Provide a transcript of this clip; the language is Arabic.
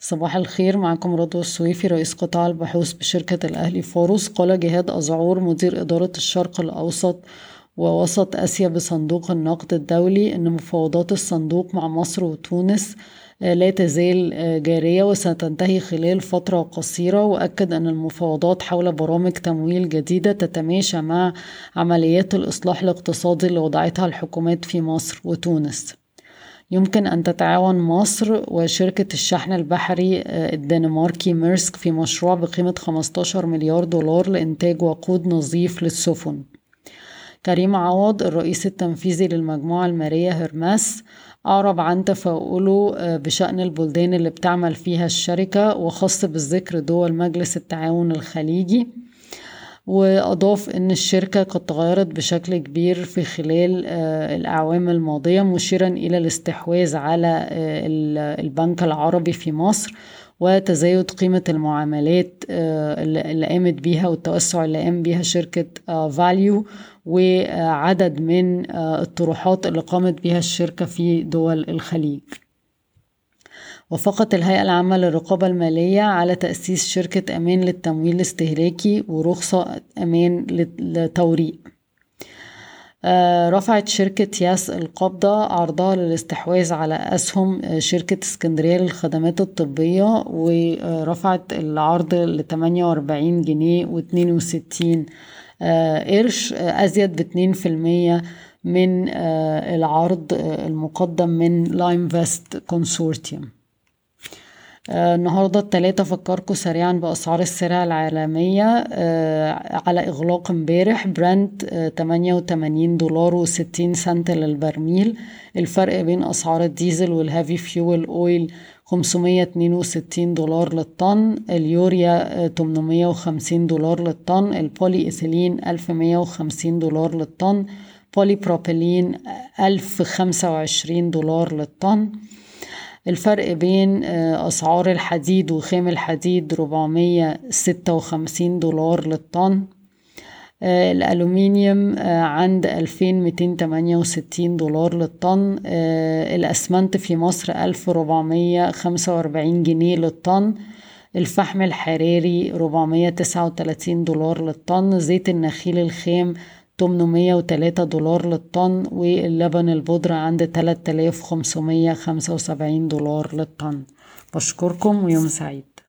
صباح الخير معكم رضوى السويفي رئيس قطاع البحوث بشركة الأهلي فاروس قال جهاد أزعور مدير إدارة الشرق الأوسط ووسط آسيا بصندوق النقد الدولي إن مفاوضات الصندوق مع مصر وتونس لا تزال جارية وستنتهي خلال فترة قصيرة. وأكد أن المفاوضات حول برامج تمويل جديدة تتماشى مع عمليات الإصلاح الاقتصادي اللي وضعتها الحكومات في مصر وتونس. يمكن أن تتعاون مصر وشركة الشحن البحري الدنماركي ميرسك في مشروع بقيمة 15 مليار دولار لإنتاج وقود نظيف للسفن. كريم عوض الرئيس التنفيذي للمجموعة المالية هرمس أعرب عن تفاؤله بشأن البلدان اللي بتعمل فيها الشركة وخاص بالذكر دول مجلس التعاون الخليجي. وأضاف أن الشركة قد تغيرت بشكل كبير في خلال الأعوام الماضية مشيرا إلى الاستحواذ على البنك العربي في مصر وتزايد قيمة المعاملات اللي قامت بيها والتوسع اللي قام بيها شركة فاليو وعدد من الطروحات اللي قامت بها الشركة في دول الخليج. وافقت الهيئة العامة للرقابة المالية على تأسيس شركة أمان للتمويل الاستهلاكي ورخصة أمان للتوريق رفعت شركة ياس القابضة عرضها للاستحواذ على أسهم شركة اسكندرية للخدمات الطبية ورفعت العرض ل 48 جنيه و 62 قرش أزيد باتنين في المية. من العرض المقدم من LimeVest Consortium النهاردة التلاتة أفكركم سريعا بأسعار السلع العالمية على إغلاق امبارح. برنت تمانية وتمانين دولار وستين سنت للبرميل. الفرق بين أسعار الديزل وال heavy fuel oil خمسمية اتنين وستين دولار للطن. اليوريا تمنمية وخمسين دولار للطن. البولي إيثيلين ألف مية وخمسين دولار للطن. بولي بروبيلين ألف خمسة وعشرين دولار للطن. الفرق بين أسعار الحديد وخام الحديد ربعمية ستة وخمسين دولار للطن. الألومنيوم عند ألفين ميتين تمانية وستين دولار للطن. الأسمنت في مصر ألف ربعمية خمسة وأربعين جنيه للطن. الفحم الحراري ربعمية تسعة وتلاتين دولار للطن. زيت النخيل الخام 803 دولار للطن واللبن البودرة عند 3575 دولار للطن. بشكركم ويوم سعيد.